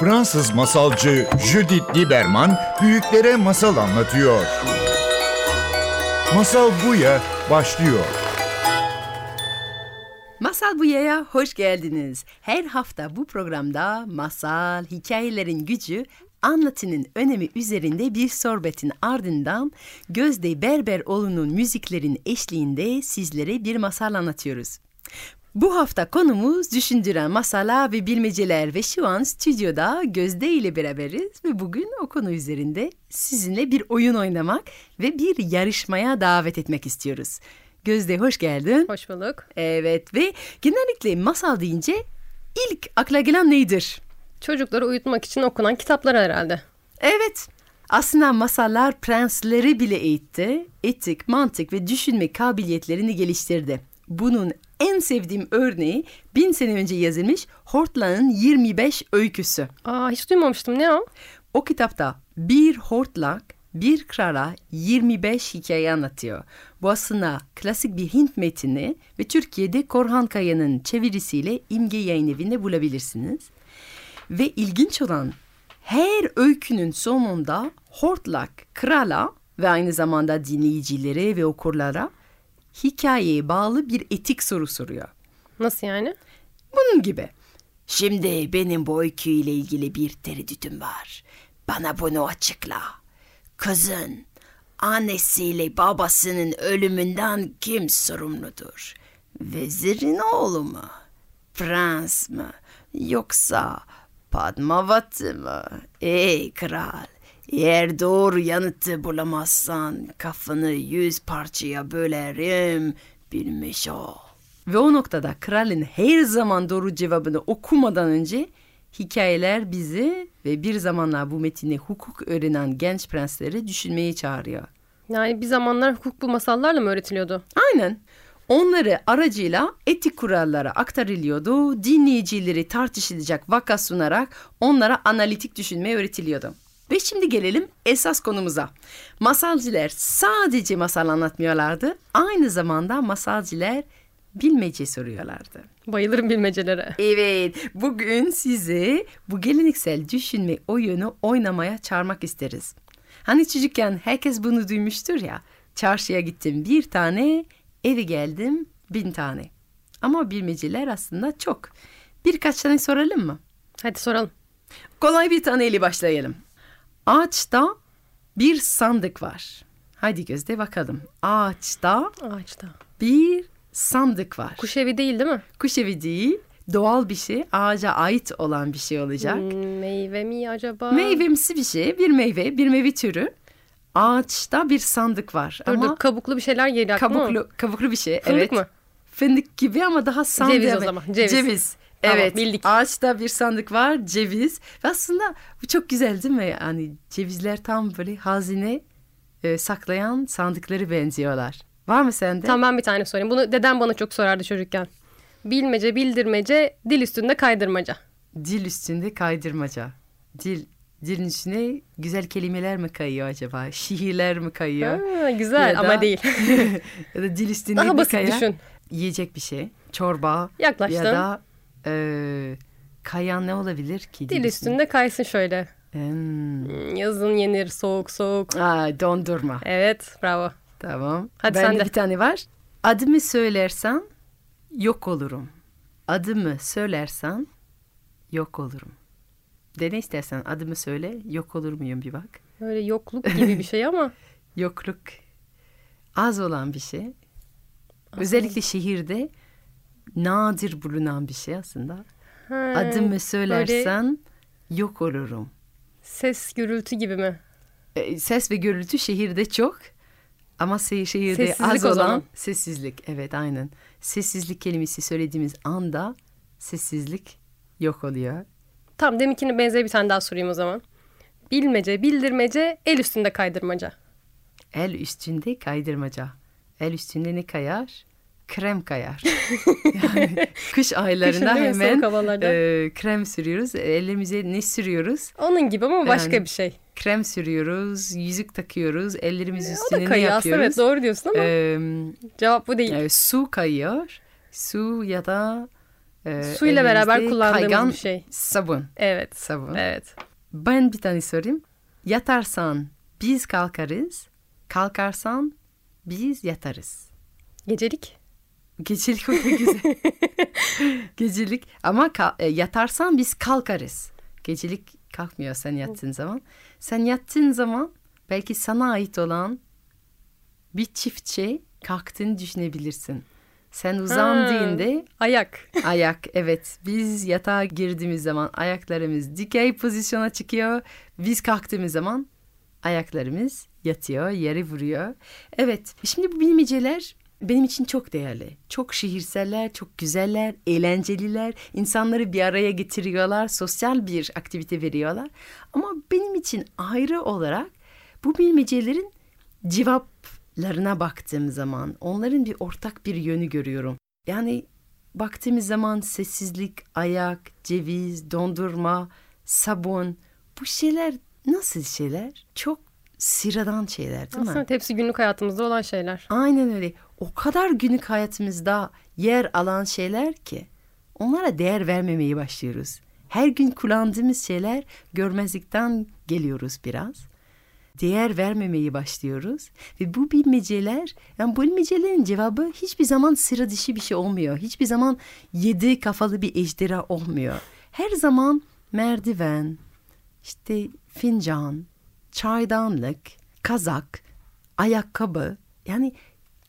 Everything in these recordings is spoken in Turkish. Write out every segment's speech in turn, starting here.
Fransız masalcı Judith Lieberman büyüklere masal anlatıyor. Masal Buya başlıyor. Masal Buya'ya hoş geldiniz. Her hafta bu programda masal, hikayelerin gücü, anlatının önemi üzerinde bir sorbetin ardından Gözde Berberoğlu'nun müziklerin eşliğinde sizlere bir masal anlatıyoruz. Bu hafta konumuz düşündüren masallar ve bilmeceler ve şu an stüdyoda Gözde ile beraberiz ve bugün o konu üzerinde sizinle bir oyun oynamak ve bir yarışmaya davet etmek istiyoruz. Gözde hoş geldin. Hoş bulduk. Evet ve genellikle masal deyince ilk akla gelen nedir? Çocukları uyutmak için okunan kitaplar herhalde. Evet. Aslında masallar prensleri bile eğitti. Etik, mantık ve düşünme kabiliyetlerini geliştirdi. Bunun en sevdiğim örneği bin sene önce yazılmış Hortlak'ın 25 öyküsü. Aa hiç duymamıştım. Ne o? O kitapta bir hortlak bir krala 25 hikaye anlatıyor. Bu aslında klasik bir Hint metni ve Türkiye'de Korhan Kaya'nın çevirisiyle İmge Yayın Evi'nde bulabilirsiniz. Ve ilginç olan her öykünün sonunda hortlak krala ve aynı zamanda dinleyicilere ve okurlara hikayeye bağlı bir etik soru soruyor. Nasıl yani? Bunun gibi. Şimdi benim bu öyküyle ilgili bir tereddütüm var. Bana bunu açıkla. Kızın annesiyle babasının ölümünden kim sorumludur? Vezirin oğlu mu? Prens mi? Yoksa Padmavati mı? Ey kral, eğer doğru yanıtı bulamazsan kafanı yüz parçaya bölerim bilmiş ol. Ve o noktada kralın her zaman doğru cevabını okumadan önce hikayeler bizi ve bir zamanlar bu metini hukuk öğrenen genç prensleri düşünmeye çağırıyor. Yani bir zamanlar hukuk bu masallarla mı öğretiliyordu? Aynen. Onları aracıyla etik kurallara aktarılıyordu. Dinleyicileri tartışılacak vaka sunarak onlara analitik düşünme öğretiliyordu. Ve şimdi gelelim esas konumuza. Masalcılar sadece masal anlatmıyorlardı. Aynı zamanda masalcılar bilmece soruyorlardı. Bayılırım bilmecelere. Evet, bugün sizi bu geleneksel düşünme oyunu oynamaya çağırmak isteriz. Hani çocukken herkes bunu duymuştur ya. Çarşıya gittim bir tane, eve geldim bin tane. Ama bilmeceler aslında çok. Birkaç tane soralım mı? Hadi soralım. Kolay bir taneyle başlayalım. Ağaçta bir sandık var. Hadi gözde bakalım. Ağaçta Ağaçta. bir sandık var. Kuş evi değil değil mi? Kuş evi değil, doğal bir şey, ağaca ait olan bir şey olacak. Hmm, meyve mi acaba? Meyvemsi bir şey, bir meyve, bir meyve türü. Ağaçta bir sandık var Dur ama dur kabuklu bir şeyler geliyor aklıma. kabuklu, kabuklu bir şey. Fındık evet. mı? Fındık gibi ama daha sandık. Ceviz o zaman, ceviz. Tamam, evet. bildik. Ağaçta bir sandık var, ceviz. Ve aslında bu çok güzel değil mi? Yani cevizler tam böyle hazine e, saklayan sandıkları benziyorlar. Var mı sende? Tamam ben bir tane sorayım. Bunu dedem bana çok sorardı çocukken. Bilmece, bildirmece, dil üstünde kaydırmaca. Dil üstünde kaydırmaca. Dil dilin üstüne güzel kelimeler mi kayıyor acaba? Şiirler mi kayıyor? Ha, güzel Ya ama da- değil. ya da dil üstünde Daha basit kayar? düşün. Yiyecek bir şey. Çorba. Yaklaştın. Ya da e, kayan ne olabilir ki? Dil üstünde kaysın şöyle. Hmm. Hmm, Yazın yenir soğuk soğuk. Aa, dondurma. Evet bravo. Tamam. Hadi Bende sen de. bir tane var. Adımı söylersen yok olurum. Adımı söylersen yok olurum. Dene istersen adımı söyle yok olur muyum bir bak. Böyle yokluk gibi bir şey ama. Yokluk az olan bir şey. Özellikle şehirde nadir bulunan bir şey aslında. Ha, Adımı söylersen yok olurum. ses gürültü gibi mi? E, Ses ve gürültü şehirde çok ama şehirde Sessizlik az olan sessizlik. Evet aynen. Sessizlik kelimesi söylediğimiz anda sessizlik yok oluyor. Tamam deminkine benzer bir tane daha sorayım o zaman. Bilmece, bildirmece, el üstünde kaydırmaca. El üstünde kaydırmaca. El üstünde ne kayar? Krem kayar. yani kış mi? hemen e, krem sürüyoruz. Ellerimize ne sürüyoruz? Onun gibi ama başka Yani- bir şey. Krem sürüyoruz, yüzük takıyoruz. Ellerimiz O üstüne da ne kayıyor aslında yapıyoruz? evet doğru diyorsun ama Eee cevap bu değil. E, su kayıyor. Su ya da e, Suyla beraber kullandığımız bir şey. Sabun. Evet. Sabun. Evet. Ben bir tane sorayım. Yatarsan biz kalkarız. Kalkarsan biz yatarız. Gecelik. Gecelik o da güzel. Gecelik ama e, yatarsan biz kalkarız. Gecelik kalkmıyor sen yattığın zaman. Sen yattığın zaman belki sana ait olan bir çiftçe kalktığını düşünebilirsin. Sen uzandığında Ayak. ayak evet biz yatağa girdiğimiz zaman ayaklarımız dikey pozisyona çıkıyor. Biz kalktığımız zaman ayaklarımız yatıyor, yere vuruyor. Evet, şimdi bu bilmeceler benim için çok değerli. Çok şiirseller, çok güzeller, eğlenceliler. İnsanları bir araya getiriyorlar, sosyal bir aktivite veriyorlar. Ama benim için ayrı olarak bu bilmecelerin cevaplarına baktığım zaman onların bir ortak bir yönü görüyorum. Yani baktığımız zaman sessizlik, ayak, ceviz, dondurma, sabun bu şeyler nasıl şeyler? Çok sıradan şeyler değil mi? Aslında hepsi günlük hayatımızda olan şeyler. Aynen öyle. O kadar günlük hayatımızda yer alan şeyler ki onlara değer vermemeye başlıyoruz. Her gün kullandığımız şeyler görmezlikten geliyoruz biraz. Değer vermemeye başlıyoruz ve bu bilmeceler, yani bu bilmecelerin cevabı hiçbir zaman sıra dışı bir şey olmuyor. Hiçbir zaman yedi kafalı bir ejderha olmuyor. Her zaman merdiven, işte fincan, çaydanlık, kazak, ayakkabı yani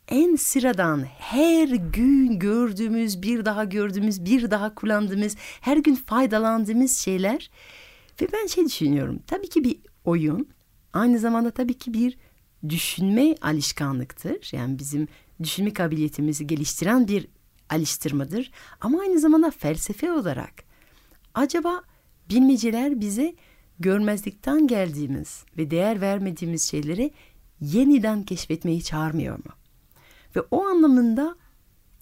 en sıradan her gün gördüğümüz, bir daha gördüğümüz, bir daha kullandığımız, her gün faydalandığımız şeyler. Ve ben şey düşünüyorum. Tabii ki bir oyun, aynı zamanda tabii ki bir düşünme alışkanlıktır. Yani bizim düşünme kabiliyetimizi geliştiren bir alıştırmadır. Ama aynı zamanda felsefe olarak acaba bilmeceler bize görmezlikten geldiğimiz ve değer vermediğimiz şeyleri yeniden keşfetmeyi çağırmıyor mu? Ve o anlamında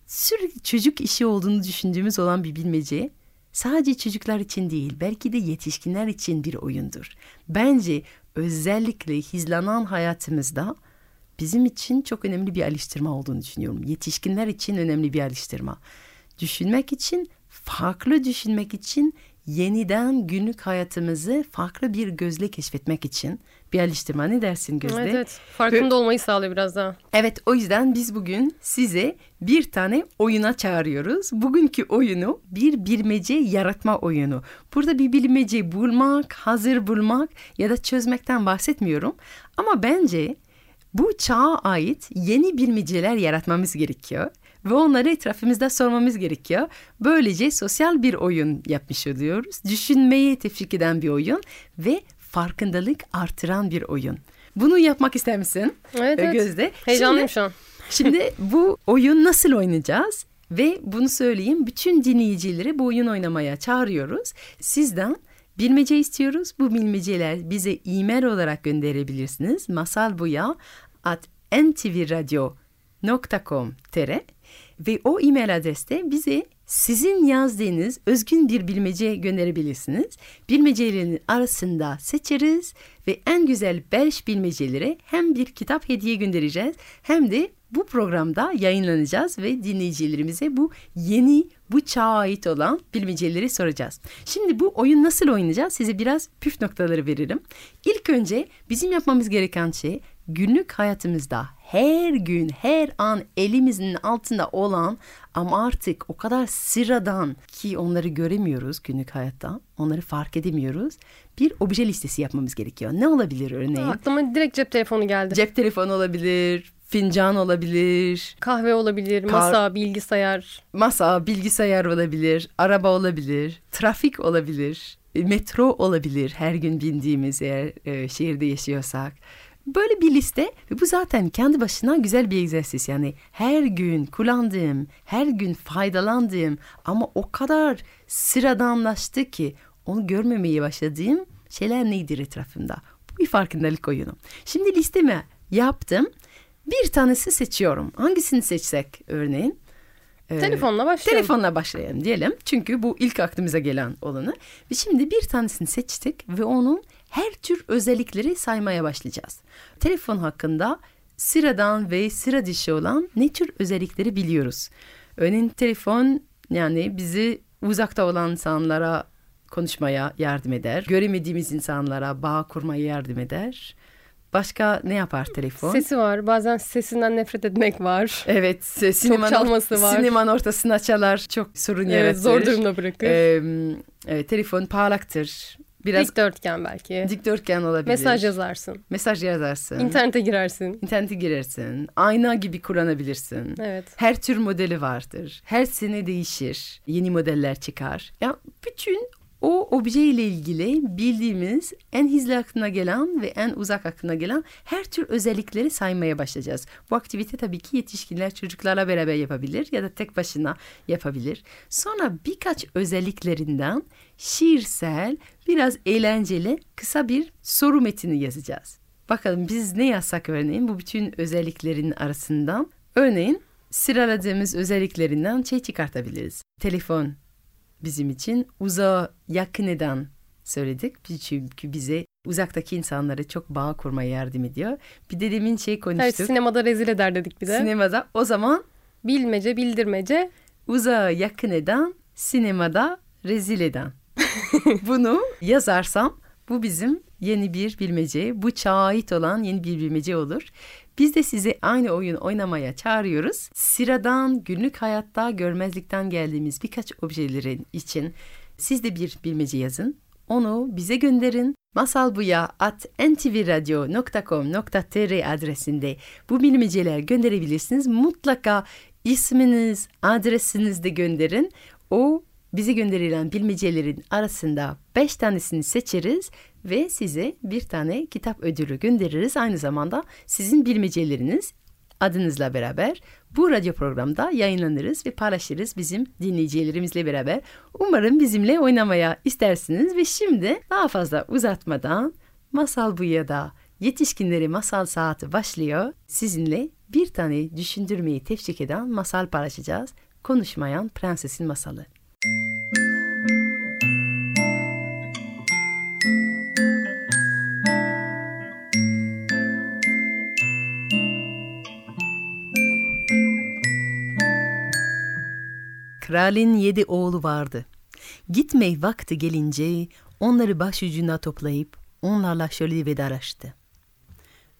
sürekli çocuk işi olduğunu düşündüğümüz olan bir bilmece sadece çocuklar için değil belki de yetişkinler için bir oyundur. Bence özellikle hizlanan hayatımızda bizim için çok önemli bir alıştırma olduğunu düşünüyorum. Yetişkinler için önemli bir alıştırma. Düşünmek için, farklı düşünmek için, yeniden günlük hayatımızı farklı bir gözle keşfetmek için bir alıştırma. Ne dersin Gözde? Evet evet. Farkında olmayı sağlıyor biraz daha. Evet o yüzden biz bugün size bir tane oyuna çağırıyoruz. Bugünkü oyunu bir bilmece yaratma oyunu. Burada bir bilmece bulmak, hazır bulmak ya da çözmekten bahsetmiyorum. Ama bence bu çağa ait yeni bilmeceler yaratmamız gerekiyor. Ve onları etrafımızda sormamız gerekiyor. Böylece sosyal bir oyun yapmış oluyoruz. Düşünmeyi teşvik eden bir oyun ve farkındalık artıran bir oyun. Bunu yapmak ister misin? Evet Ee, evet. Gözde. Heyecanlıyım Şimdi- şu an. Şimdi bu oyun nasıl oynayacağız? Ve bunu söyleyeyim bütün dinleyicileri bu oyun oynamaya çağırıyoruz. Sizden bilmece istiyoruz. Bu bilmeceler bize e-mail olarak gönderebilirsiniz. Masalbuya at ntvradio.com.tr ve o e-mail adreste bize sizin yazdığınız özgün bir bilmece gönderebilirsiniz. Bilmecelerin arasında seçeriz ve en güzel 5 bilmeceleri hem bir kitap hediye göndereceğiz hem de bu programda yayınlanacağız ve dinleyicilerimize bu yeni, bu çağa ait olan bilmeceleri soracağız. Şimdi bu oyun nasıl oynayacağız? Size biraz püf noktaları veririm. İlk önce bizim yapmamız gereken şey günlük hayatımızda her gün, her an elimizin altında olan ama artık o kadar sıradan ki onları göremiyoruz günlük hayatta. Onları fark edemiyoruz. Bir obje listesi yapmamız gerekiyor. Ne olabilir örneğin? Aklıma direkt cep telefonu geldi. Cep telefonu olabilir, fincan olabilir, Kahve olabilir, masa, bilgisayar. masa, bilgisayar olabilir, araba olabilir, trafik olabilir, e, metro olabilir her gün bindiğimiz eğer e, şehirde yaşıyorsak. Böyle bir liste ve bu zaten kendi başına güzel bir egzersiz. Yani her gün kullandığım, her gün faydalandığım ama o kadar sıradanlaştı ki onu görmemeye başladığım şeyler nedir etrafımda? Bu bir farkındalık oyunu. Şimdi listemi yaptım. Bir tanesi seçiyorum. Hangisini seçsek örneğin? Ee, Telefonla başlayalım. Telefonla başlayalım diyelim. Çünkü bu ilk aklımıza gelen olanı. Ve şimdi bir tanesini seçtik ve onun her tür özellikleri saymaya başlayacağız. Telefon hakkında sıradan ve sıra dışı olan ne tür özellikleri biliyoruz. Örneğin telefon Yani bizi uzakta olan insanlara konuşmaya yardım eder. Göremediğimiz insanlara bağ kurmaya yardım eder. Başka ne yapar telefon? Sesi var. Bazen sesinden nefret etmek var. Evet, se- sinemanın, çalması var. sinemanın ortasına çalar çok sorun Evet, yaratır. zor durumda bırakır. Ee, evet, telefon parlaktır. Biraz Dikdörtgen belki. dikdörtgen olabilir. Mesaj yazarsın. Mesaj yazarsın. İnternete girersin. İnternete girersin. Ayna gibi kullanabilirsin. Evet. Her tür modeli vardır. Her sene değişir. Yeni modeller çıkar. Ya bütün o obje ile ilgili bildiğimiz en hızlı aklına gelen ve en uzak aklına gelen her tür özellikleri saymaya başlayacağız. Bu aktivite tabii ki yetişkinler çocuklarla beraber yapabilir ya da tek başına yapabilir. Sonra birkaç özelliklerinden şiirsel, biraz eğlenceli kısa bir soru metini yazacağız. Bakalım biz ne yazsak örneğin bu bütün özelliklerin arasından. Örneğin sıraladığımız özelliklerinden şey çıkartabiliriz. Telefon bizim için uzağa yakın eden söyledik. Çünkü bize uzaktaki insanlara çok bağ kurmaya yardım ediyor. Bir de demin şey Evet, konuştuk. sinemada rezil eder dedik bir de. Sinemada o zaman Bilmece, bildirmece. uzağa yakın eden, sinemada rezil eden. Bunu yazarsam bu bizim yeni bir bilmece, bu çağa ait olan yeni bir bilmece olur. Biz de sizi aynı oyun oynamaya çağırıyoruz. Sıradan günlük hayatta görmezlikten geldiğimiz birkaç objelerin için siz de bir bilmece yazın. Onu bize gönderin. Masalbuya at ntvradio.com.tr adresinde bu bilmeceler gönderebilirsiniz. Mutlaka isminiz, adresiniz de gönderin. O bize gönderilen bilmecelerin arasında 5 tanesini seçeriz ve size bir tane kitap ödülü göndeririz. Aynı zamanda sizin bilmeceleriniz adınızla beraber bu radyo programda yayınlanırız ve paylaşırız bizim dinleyicilerimizle beraber. Umarım bizimle oynamaya istersiniz ve şimdi daha fazla uzatmadan Masal bu ya da Yetişkinleri Masal Saati başlıyor. Sizinle bir tane düşündürmeyi teşvik eden masal paylaşacağız. Konuşmayan Prensesin Masalı. Kralin yedi oğlu vardı. Gitmey vakti gelince onları başucuna toplayıp onlarla şöyle vedalaştı.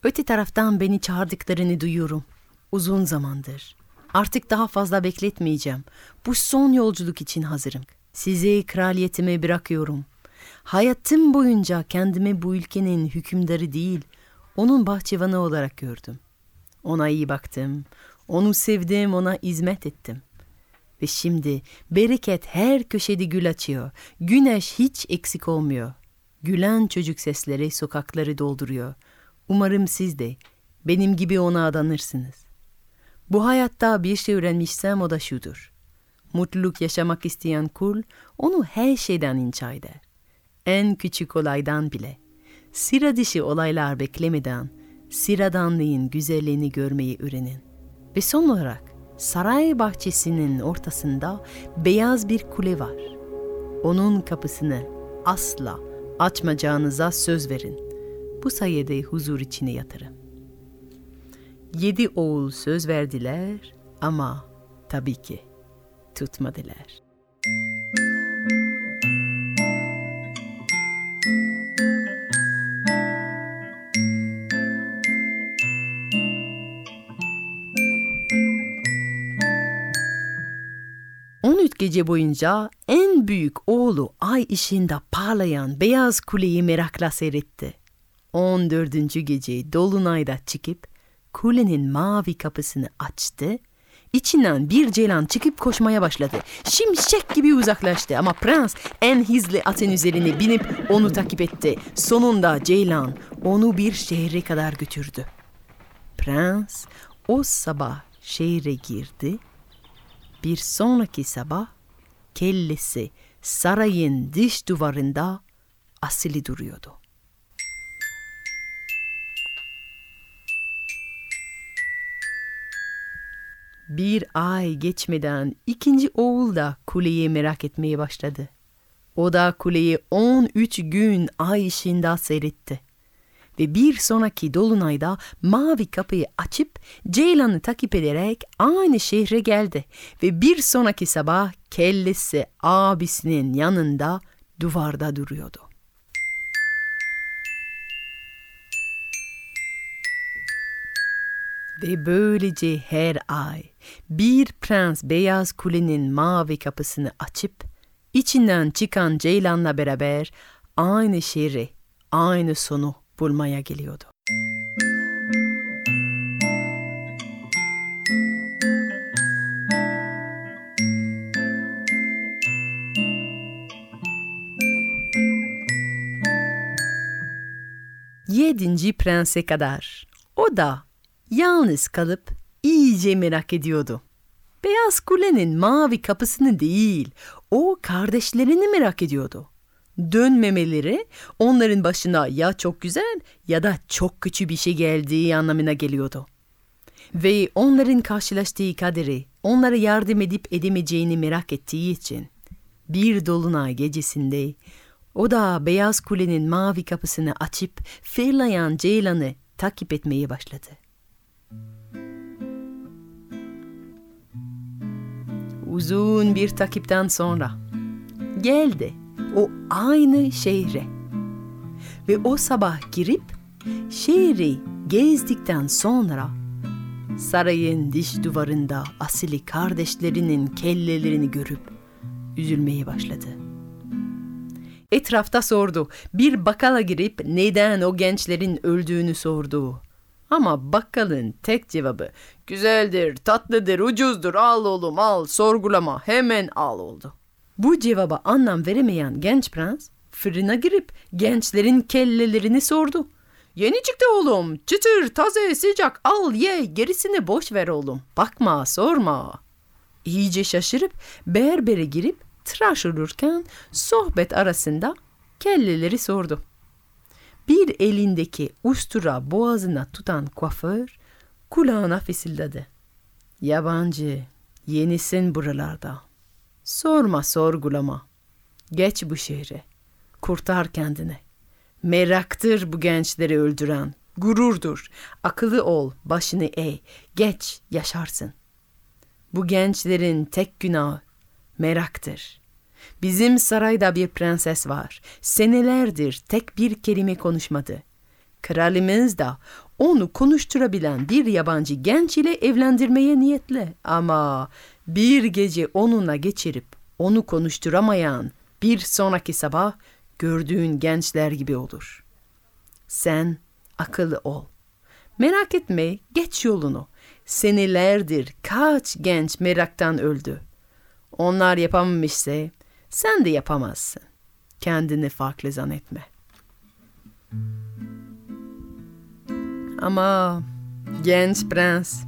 Öte taraftan beni çağırdıklarını duyuyorum. Uzun zamandır. Artık daha fazla bekletmeyeceğim. Bu son yolculuk için hazırım. Size kraliyetimi bırakıyorum. Hayatım boyunca kendimi bu ülkenin hükümdarı değil, onun bahçıvanı olarak gördüm. Ona iyi baktım, onu sevdim, ona hizmet ettim. Ve şimdi bereket her köşede gül açıyor. Güneş hiç eksik olmuyor. Gülen çocuk sesleri sokakları dolduruyor. Umarım siz de benim gibi ona adanırsınız. Bu hayatta bir şey öğrenmişsem o da şudur. Mutluluk yaşamak isteyen kul onu her şeyden inşa eder. En küçük olaydan bile. Sıra dışı olaylar beklemeden sıradanlığın güzelliğini görmeyi öğrenin. Ve son olarak saray bahçesinin ortasında beyaz bir kule var. Onun kapısını asla açmayacağınıza söz verin. Bu sayede huzur içine yatırın. Yedi oğul söz verdiler ama tabii ki tutmadılar. On üç gece boyunca en büyük oğlu ay ışığında parlayan beyaz kuleyi merakla seyretti. On dördüncü gece dolunayda çıkıp kulenin mavi kapısını açtı. İçinden bir ceylan çıkıp koşmaya başladı. Şimşek gibi uzaklaştı ama prens en hızlı atın üzerine binip onu takip etti. Sonunda ceylan onu bir şehre kadar götürdü. Prens o sabah şehre girdi. Bir sonraki sabah kellesi sarayın dış duvarında asılı duruyordu. Bir ay geçmeden ikinci oğul da kuleyi merak etmeye başladı. O da kuleyi 13 gün ay ışığında seyretti. Ve bir sonraki dolunayda mavi kapıyı açıp Ceylan'ı takip ederek aynı şehre geldi ve bir sonraki sabah kellesi abisinin yanında duvarda duruyordu. Ve böylece her ay bir prens beyaz kulenin mavi kapısını açıp içinden çıkan Ceylan'la beraber aynı şehri, aynı sonu bulmaya geliyordu. Yedinci prense kadar. O da yalnız kalıp iyice merak ediyordu. Beyaz kulenin mavi kapısını değil, o kardeşlerini merak ediyordu. Dönmemeleri onların başına ya çok güzel ya da çok kötü bir şey geldiği anlamına geliyordu. Ve onların karşılaştığı kaderi onlara yardım edip edemeyeceğini merak ettiği için bir dolunay gecesinde o da Beyaz Kule'nin mavi kapısını açıp fırlayan Ceylan'ı takip etmeye başladı. Uzun bir takipten sonra geldi o aynı şehre. Ve o sabah girip şehri gezdikten sonra sarayın diş duvarında asili kardeşlerinin kellelerini görüp üzülmeye başladı. Etrafta sordu. Bir bakkala girip neden o gençlerin öldüğünü sordu. Ama bakkalın tek cevabı güzeldir, tatlıdır, ucuzdur, al oğlum al, sorgulama, hemen al oldu. Bu cevaba anlam veremeyen genç prens fırına girip gençlerin kellelerini sordu. Yeni çıktı oğlum, çıtır, taze, sıcak, al ye, gerisini boş ver oğlum, bakma, sorma. İyice şaşırıp berbere girip tıraş olurken sohbet arasında kelleleri sordu. Bir elindeki ustura boğazına tutan kuaför kulağına fısıldadı. Yabancı, yenisin buralarda. Sorma sorgulama. Geç bu şehre. Kurtar kendini. Meraktır bu gençleri öldüren. Gururdur. Akıllı ol, başını eğ. Geç, yaşarsın. Bu gençlerin tek günahı meraktır. Bizim sarayda bir prenses var. Senelerdir tek bir kelime konuşmadı. Kralımız da onu konuşturabilen bir yabancı genç ile evlendirmeye niyetli. Ama bir gece onunla geçirip onu konuşturamayan bir sonraki sabah gördüğün gençler gibi olur. Sen akıllı ol. Merak etme, geç yolunu. Senelerdir kaç genç meraktan öldü. Onlar yapamamışsa sen de yapamazsın. Kendini farklı zannetme. Ama genç prens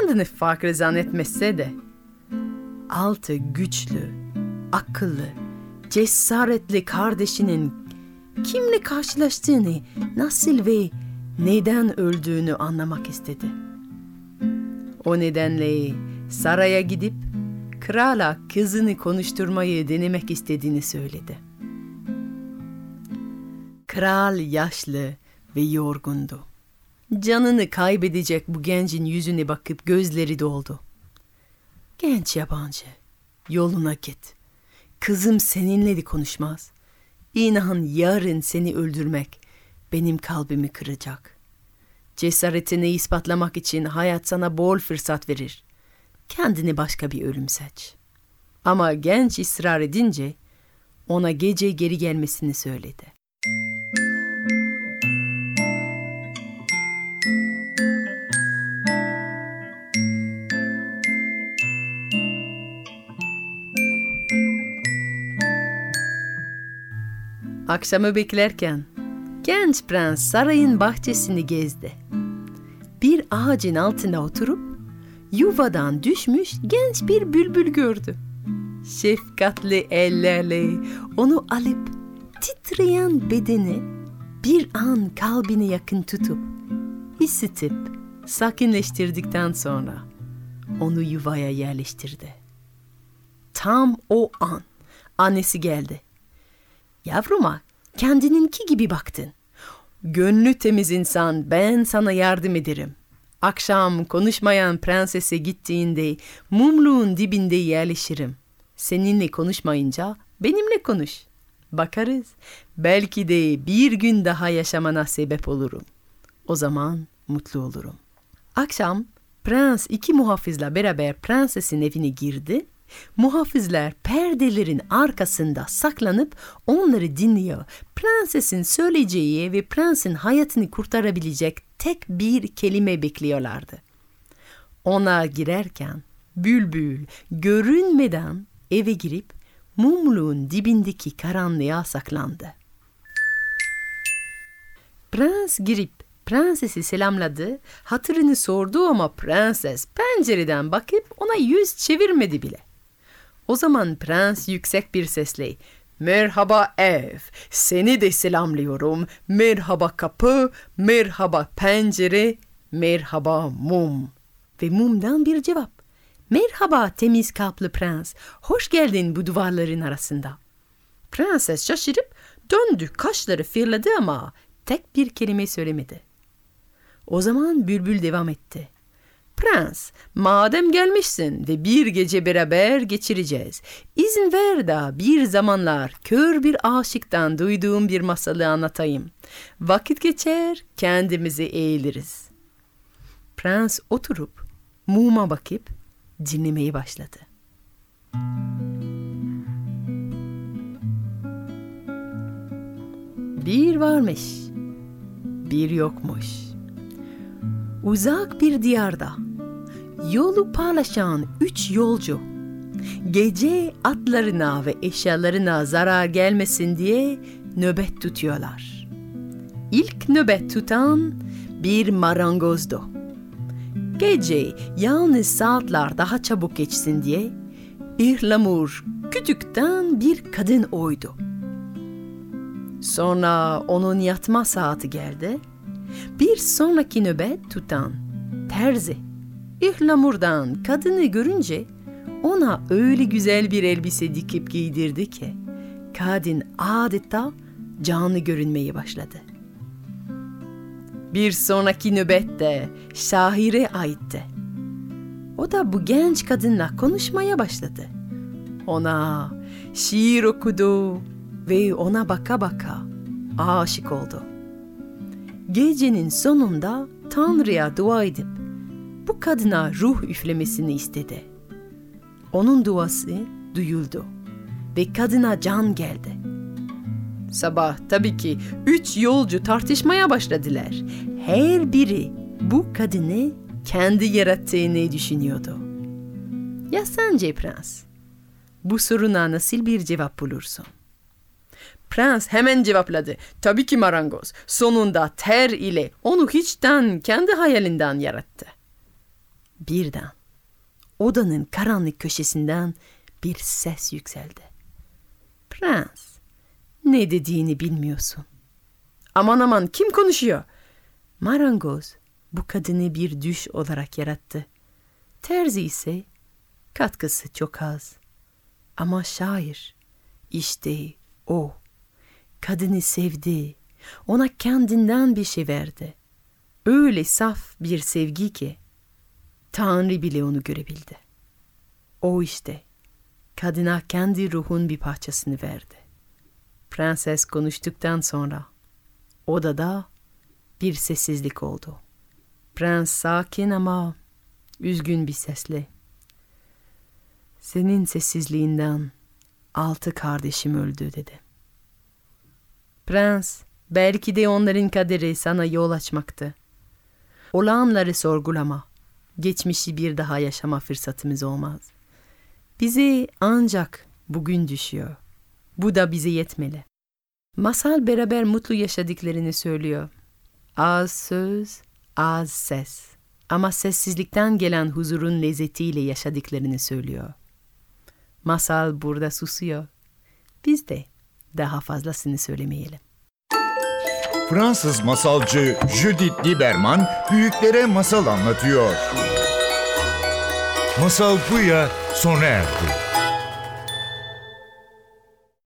kendini farklı zannetmese de altı güçlü, akıllı, cesaretli kardeşinin kimle karşılaştığını, nasıl ve neden öldüğünü anlamak istedi. O nedenle saraya gidip krala kızını konuşturmayı denemek istediğini söyledi. Kral yaşlı ve yorgundu. Canını kaybedecek bu gencin yüzüne bakıp gözleri doldu. Genç yabancı, yoluna git. Kızım seninle de konuşmaz. İnan yarın seni öldürmek benim kalbimi kıracak. Cesaretini ispatlamak için hayat sana bol fırsat verir. Kendini başka bir ölüm seç. Ama genç ısrar edince ona gece geri gelmesini söyledi. Akşamı beklerken genç prens sarayın bahçesini gezdi. Bir ağacın altında oturup yuvadan düşmüş genç bir bülbül gördü. Şefkatli ellerle onu alıp titreyen bedeni bir an kalbine yakın tutup ısıtıp sakinleştirdikten sonra onu yuvaya yerleştirdi. Tam o an annesi geldi. Yavruma kendininki gibi baktın. Gönlü temiz insan ben sana yardım ederim. Akşam konuşmayan prensese gittiğinde mumluğun dibinde yerleşirim. Seninle konuşmayınca benimle konuş. Bakarız. Belki de bir gün daha yaşamana sebep olurum. O zaman mutlu olurum. Akşam prens iki muhafızla beraber prensesin evine girdi. Muhafızlar perdelerin arkasında saklanıp onları dinliyor. Prensesin söyleyeceği ve prensin hayatını kurtarabilecek tek bir kelime bekliyorlardı. Ona girerken bülbül görünmeden eve girip mumluğun dibindeki karanlığa saklandı. Prens girip prensesi selamladı, hatırını sordu ama prenses pencereden bakıp ona yüz çevirmedi bile. O zaman prens yüksek bir sesle Merhaba ev, seni de selamlıyorum. Merhaba kapı, merhaba pencere, merhaba mum. Ve mumdan bir cevap. Merhaba temiz kalpli prens, hoş geldin bu duvarların arasında. Prenses şaşırıp döndü, kaşları fırladı ama tek bir kelime söylemedi. O zaman bülbül devam etti. Prens, madem gelmişsin ve bir gece beraber geçireceğiz, izin ver de bir zamanlar kör bir aşıktan duyduğum bir masalı anlatayım. Vakit geçer, kendimizi eğiliriz. Prens oturup muma bakıp dinlemeye başladı. Bir varmış, bir yokmuş. Uzak bir diyarda yolu paylaşan üç yolcu gece atlarına ve eşyalarına zarar gelmesin diye nöbet tutuyorlar. İlk nöbet tutan bir marangozdu. Gece yalnız saatler daha çabuk geçsin diye bir lamur küçükten bir kadın oydu. Sonra onun yatma saati geldi. Bir sonraki nöbet tutan terzi İhlamur'dan kadını görünce ona öyle güzel bir elbise dikip giydirdi ki kadın adeta canlı görünmeye başladı. Bir sonraki nöbet de şaire aitti. O da bu genç kadınla konuşmaya başladı. Ona şiir okudu ve ona baka baka aşık oldu. Gecenin sonunda Tanrı'ya dua edip bu kadına ruh üflemesini istedi. Onun duası duyuldu ve kadına can geldi. Sabah tabii ki üç yolcu tartışmaya başladılar. Her biri bu kadını kendi yarattığını düşünüyordu. Ya sence prens? Bu soruna nasıl bir cevap bulursun? Prens hemen cevapladı. Tabii ki marangoz. Sonunda ter ile onu hiçten kendi hayalinden yarattı. Birden odanın karanlık köşesinden bir ses yükseldi. Prens, ne dediğini bilmiyorsun. Aman aman kim konuşuyor? Marangoz bu kadını bir düş olarak yarattı. Terzi ise katkısı çok az. Ama şair işte o. Kadını sevdi. Ona kendinden bir şey verdi. Öyle saf bir sevgi ki Tanrı bile onu görebildi. O işte kadına kendi ruhun bir parçasını verdi. Prenses konuştuktan sonra odada bir sessizlik oldu. Prens sakin ama üzgün bir sesle senin sessizliğinden altı kardeşim öldü dedi. Prens belki de onların kaderi sana yol açmaktı. Olanları sorgulama. Geçmişi bir daha yaşama fırsatımız olmaz. Bize ancak bugün düşüyor. Bu da bize yetmeli. Masal beraber mutlu yaşadıklarını söylüyor. Az söz, az ses. Ama sessizlikten gelen huzurun lezzetiyle yaşadıklarını söylüyor. Masal burada susuyor. Biz de daha fazlasını söylemeyelim. Fransız masalcı Judith Lieberman büyüklere masal anlatıyor. Masal Buya sona erdi.